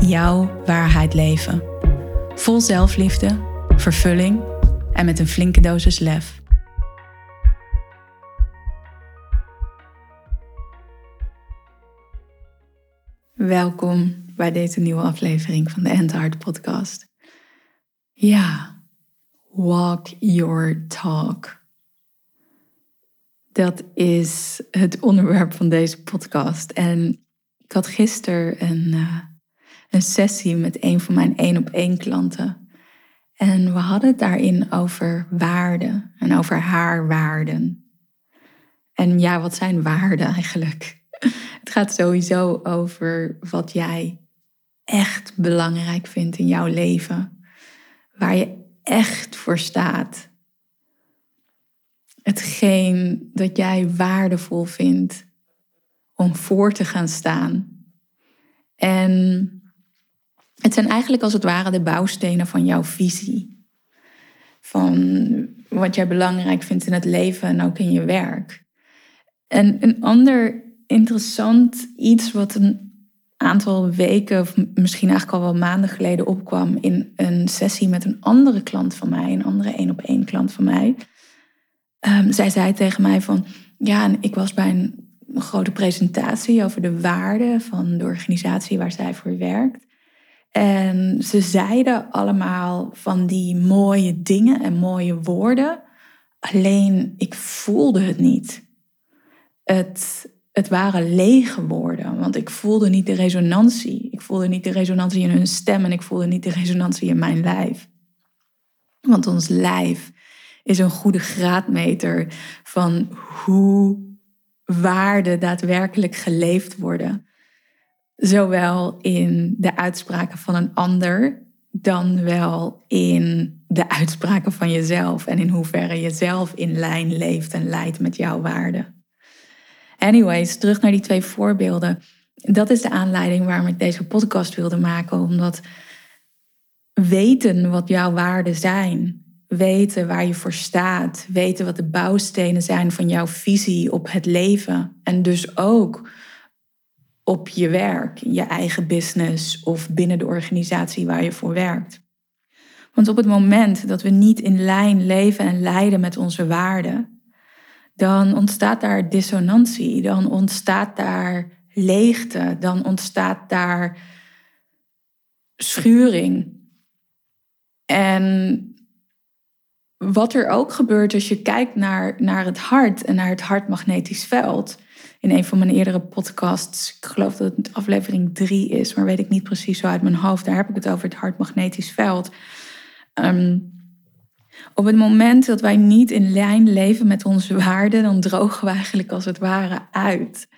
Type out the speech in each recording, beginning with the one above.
jouw waarheid leven. Vol zelfliefde, vervulling en met een flinke dosis lef. Welkom bij deze nieuwe aflevering van de End Heart Podcast. Ja, walk your talk. Dat is het onderwerp van deze podcast. En ik had gisteren een, uh, een sessie met een van mijn één op één klanten. En we hadden het daarin over waarden en over haar waarden. En ja, wat zijn waarden eigenlijk? Het gaat sowieso over wat jij echt belangrijk vindt in jouw leven. Waar je echt voor staat. Hetgeen dat jij waardevol vindt om voor te gaan staan. En het zijn eigenlijk als het ware de bouwstenen van jouw visie. Van wat jij belangrijk vindt in het leven en ook in je werk. En een ander interessant iets wat een aantal weken, of misschien eigenlijk al wel maanden geleden opkwam in een sessie met een andere klant van mij, een andere één op één klant van mij. Um, zij zei tegen mij van, ja, ik was bij een grote presentatie over de waarden van de organisatie waar zij voor werkt. En ze zeiden allemaal van die mooie dingen en mooie woorden. Alleen ik voelde het niet. Het, het waren lege woorden, want ik voelde niet de resonantie. Ik voelde niet de resonantie in hun stem en ik voelde niet de resonantie in mijn lijf. Want ons lijf is een goede graadmeter van hoe waarden daadwerkelijk geleefd worden. Zowel in de uitspraken van een ander, dan wel in de uitspraken van jezelf en in hoeverre je zelf in lijn leeft en leidt met jouw waarden. Anyways, terug naar die twee voorbeelden. Dat is de aanleiding waarom ik deze podcast wilde maken, omdat weten wat jouw waarden zijn, weten waar je voor staat, weten wat de bouwstenen zijn van jouw visie op het leven en dus ook op je werk, je eigen business of binnen de organisatie waar je voor werkt. Want op het moment dat we niet in lijn leven en leiden met onze waarden, dan ontstaat daar dissonantie, dan ontstaat daar leegte, dan ontstaat daar schuring. En wat er ook gebeurt als je kijkt naar, naar het hart en naar het hartmagnetisch veld, in een van mijn eerdere podcasts, ik geloof dat het aflevering drie is, maar weet ik niet precies zo uit mijn hoofd, daar heb ik het over het hartmagnetisch veld. Ehm, op het moment dat wij niet in lijn leven met onze waarden, dan drogen we eigenlijk als het ware uit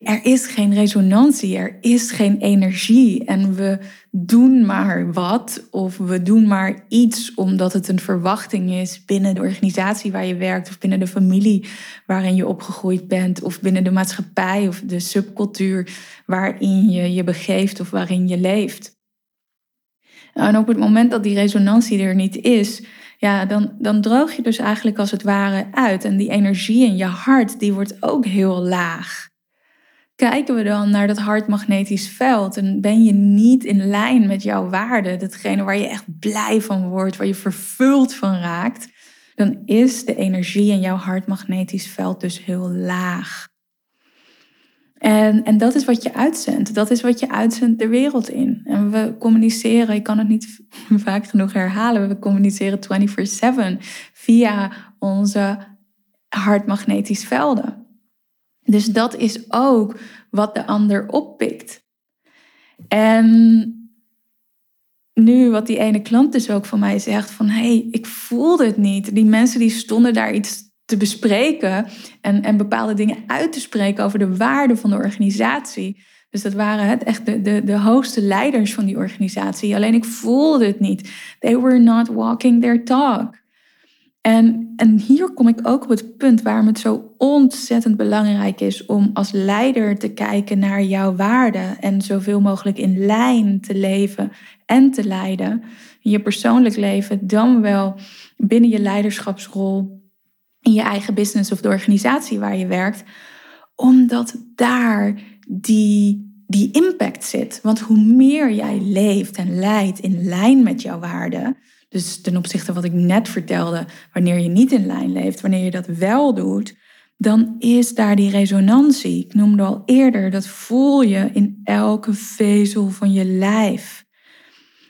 er is geen resonantie, er is geen energie. En we doen maar wat of we doen maar iets omdat het een verwachting is binnen de organisatie waar je werkt of binnen de familie waarin je opgegroeid bent of binnen de maatschappij of de subcultuur waarin je je begeeft of waarin je leeft. En op het moment dat die resonantie er niet is, ja, dan, dan droog je dus eigenlijk als het ware uit. En die energie in je hart die wordt ook heel laag kijken we dan naar dat hartmagnetisch veld en ben je niet in lijn met jouw waarde, datgene waar je echt blij van wordt, waar je vervuld van raakt, dan is de energie in jouw hartmagnetisch veld dus heel laag. En, en dat is wat je uitzendt. Dat is wat je uitzendt de wereld in. En we communiceren, ik kan het niet vaak genoeg herhalen, we communiceren 24/7 via onze hartmagnetisch velden. Dus dat is ook wat de ander oppikt. En nu wat die ene klant dus ook van mij zegt van hey, ik voelde het niet. Die mensen die stonden daar iets te bespreken en, en bepaalde dingen uit te spreken over de waarde van de organisatie. Dus dat waren het, echt de, de, de hoogste leiders van die organisatie. Alleen ik voelde het niet. They were not walking their talk. En, en hier kom ik ook op het punt waarom het zo ontzettend belangrijk is om als leider te kijken naar jouw waarden en zoveel mogelijk in lijn te leven en te leiden in je persoonlijk leven, dan wel binnen je leiderschapsrol, in je eigen business of de organisatie waar je werkt, omdat daar die, die impact zit. Want hoe meer jij leeft en leidt in lijn met jouw waarden, dus ten opzichte van wat ik net vertelde, wanneer je niet in lijn leeft, wanneer je dat wel doet, dan is daar die resonantie. Ik noemde al eerder, dat voel je in elke vezel van je lijf.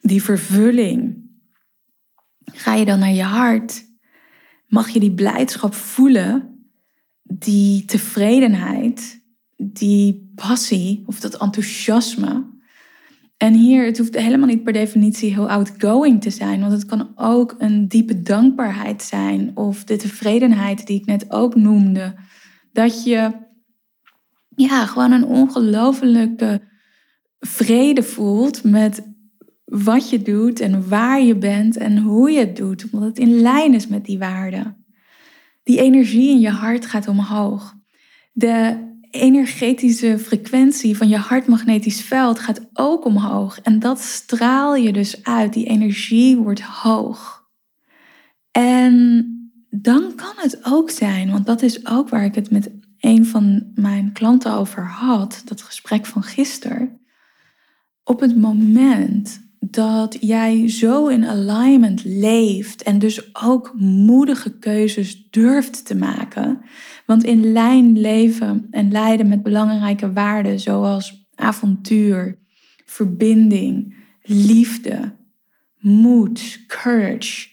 Die vervulling. Ga je dan naar je hart, mag je die blijdschap voelen, die tevredenheid, die passie of dat enthousiasme. En hier, het hoeft helemaal niet per definitie heel outgoing te zijn, want het kan ook een diepe dankbaarheid zijn of de tevredenheid die ik net ook noemde. Dat je ja, gewoon een ongelofelijke vrede voelt met wat je doet en waar je bent en hoe je het doet, omdat het in lijn is met die waarden. Die energie in je hart gaat omhoog. De energetische frequentie van je hartmagnetisch veld gaat ook omhoog. En dat straal je dus uit. Die energie wordt hoog. En dan kan het ook zijn, want dat is ook waar ik het met een van mijn klanten over had, dat gesprek van gisteren. Op het moment dat jij zo in alignment leeft en dus ook moedige keuzes durft te maken. Want in lijn leven en leiden met belangrijke waarden zoals avontuur, verbinding, liefde, moed, courage,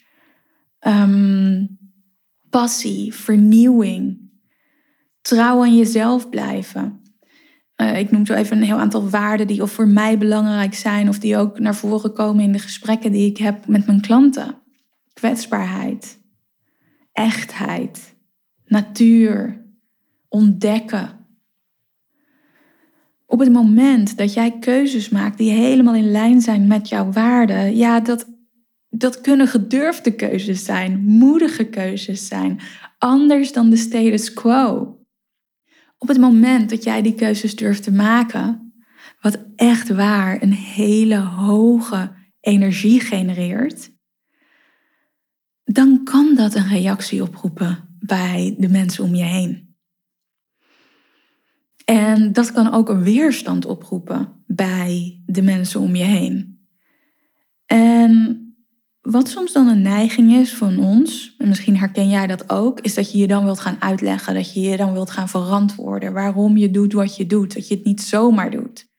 ehm, passie, vernieuwing, trouw aan jezelf blijven. Eh, ik noem zo even een heel aantal waarden die of voor mij belangrijk zijn of die ook naar voren komen in de gesprekken die ik heb met mijn klanten. Kwetsbaarheid, echtheid, natuur, ontdekken. Op het moment dat jij keuzes maakt die helemaal in lijn zijn met jouw waarden, ja, dat, dat kunnen gedurfde keuzes zijn, moedige keuzes zijn, anders dan de status quo op het moment dat jij die keuzes durft te maken, wat echt waar een hele hoge energie genereert, dan kan dat een reactie oproepen bij de mensen om je heen. En dat kan ook een weerstand oproepen bij de mensen om je heen. En wat soms dan een neiging is van ons, en misschien herken jij dat ook, is dat je je dan wilt gaan uitleggen, dat je je dan wilt gaan verantwoorden waarom je doet wat je doet, dat je het niet zomaar doet.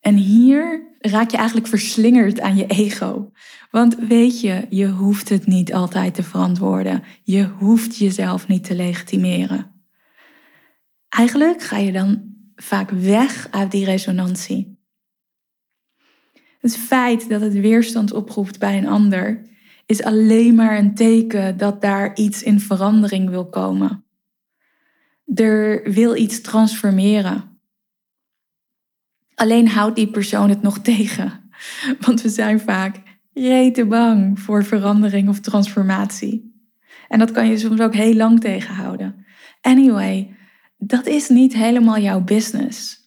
En hier raak je eigenlijk verslingerd aan je ego. Want weet je, je hoeft het niet altijd te verantwoorden. Je hoeft jezelf niet te legitimeren. Eigenlijk ga je dan vaak weg uit die resonantie. Het feit dat het weerstand oproept bij een ander is alleen maar een teken dat daar iets in verandering wil komen. Er wil iets transformeren. Alleen houdt die persoon het nog tegen, want we zijn vaak rete bang voor verandering of transformatie. En dat kan je soms ook heel lang tegenhouden. Anyway, dat is niet helemaal jouw business.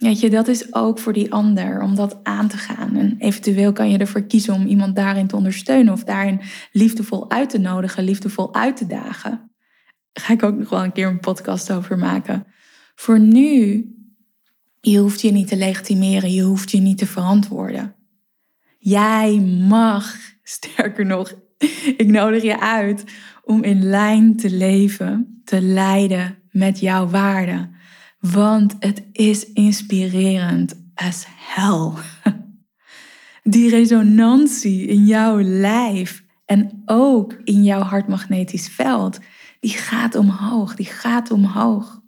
Weet je, dat is ook voor die ander om dat aan te gaan. En eventueel kan je ervoor kiezen om iemand daarin te ondersteunen of daarin liefdevol uit te nodigen, liefdevol uit te dagen. Daar ga ik ook nog wel een keer een podcast over maken. Voor nu, je hoeft je niet te legitimeren, je hoeft je niet te verantwoorden. Jij mag, sterker nog, ik nodig je uit om in lijn te leven, te leiden met jouw waarden want het is inspirerend as hell. Die resonantie in jouw lijf en ook in jouw hartmagnetisch veld, die gaat omhoog, die gaat omhoog.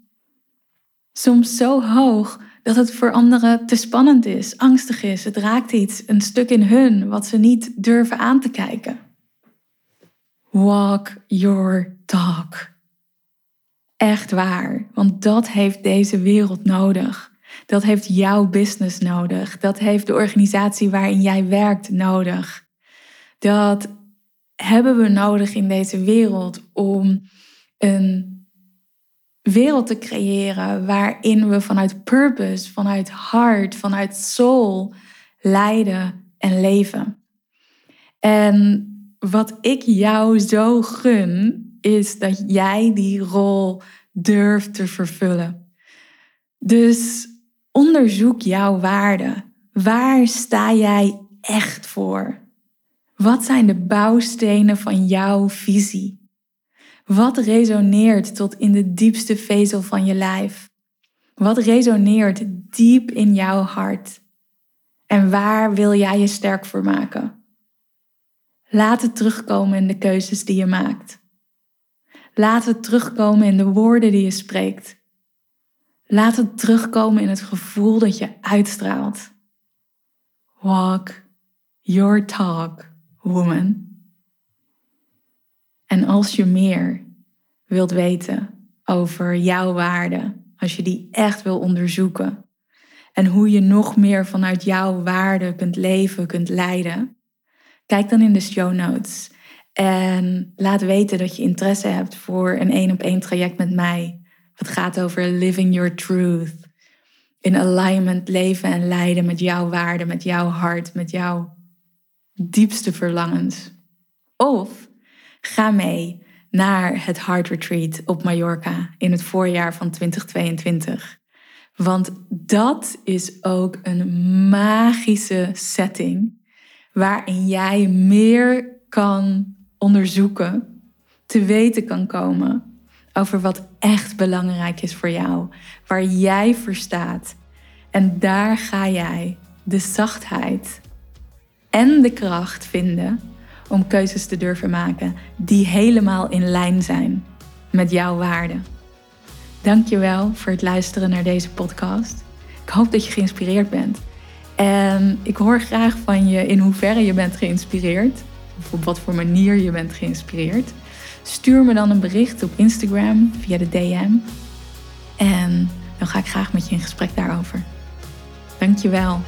Soms zo hoog dat het voor anderen te spannend is, angstig is. Het raakt iets, een stuk in hun, wat ze niet durven aan te kijken. Walk your talk. Echt waar, want dat heeft deze wereld nodig. Dat heeft jouw business nodig. Dat heeft de organisatie waarin jij werkt nodig. Dat hebben we nodig in deze wereld om een wereld te creëren waarin we vanuit purpose, vanuit hart, vanuit soul leiden en leven. En wat ik jou zo gun, is dat jij die rol durft te vervullen. Dus onderzoek jouw waarde. Waar sta jij echt voor? Wat zijn de bouwstenen van jouw visie? Wat resoneert tot in de diepste vezel van je lijf? Wat resoneert diep in jouw hart? En waar wil jij je sterk voor maken? Laat het terugkomen in de keuzes die je maakt. Laat het terugkomen in de woorden die je spreekt. Laat het terugkomen in het gevoel dat je uitstraalt. Walk your talk, woman. En als je meer wilt weten over jouw waarde, als je die echt wil onderzoeken en hoe je nog meer vanuit jouw waarde kunt leven, kunt leiden, kijk dan in de show notes en laat weten dat je interesse hebt voor een één op één traject met mij. Wat gaat over living your truth. In alignment leven en leiden met jouw waarde, met jouw hart, met jouw diepste verlangens. Of ga mee naar het Heart Retreat op Mallorca in het voorjaar van 2022. Want dat is ook een magische setting waarin jij meer kan onderzoeken, te weten kan komen over wat echt belangrijk is voor jou, waar jij voor staat. En daar ga jij de zachtheid en de kracht vinden om keuzes te durven maken die helemaal in lijn zijn met jouw waarden. Dankjewel voor het luisteren naar deze podcast. Ik hoop dat je geïnspireerd bent. En ik hoor graag van je in hoeverre je bent geïnspireerd of op wat voor manier je bent geïnspireerd. Stuur me dan een bericht op Instagram via de DM. En dan ga ik graag met je in gesprek daarover. Dankjewel.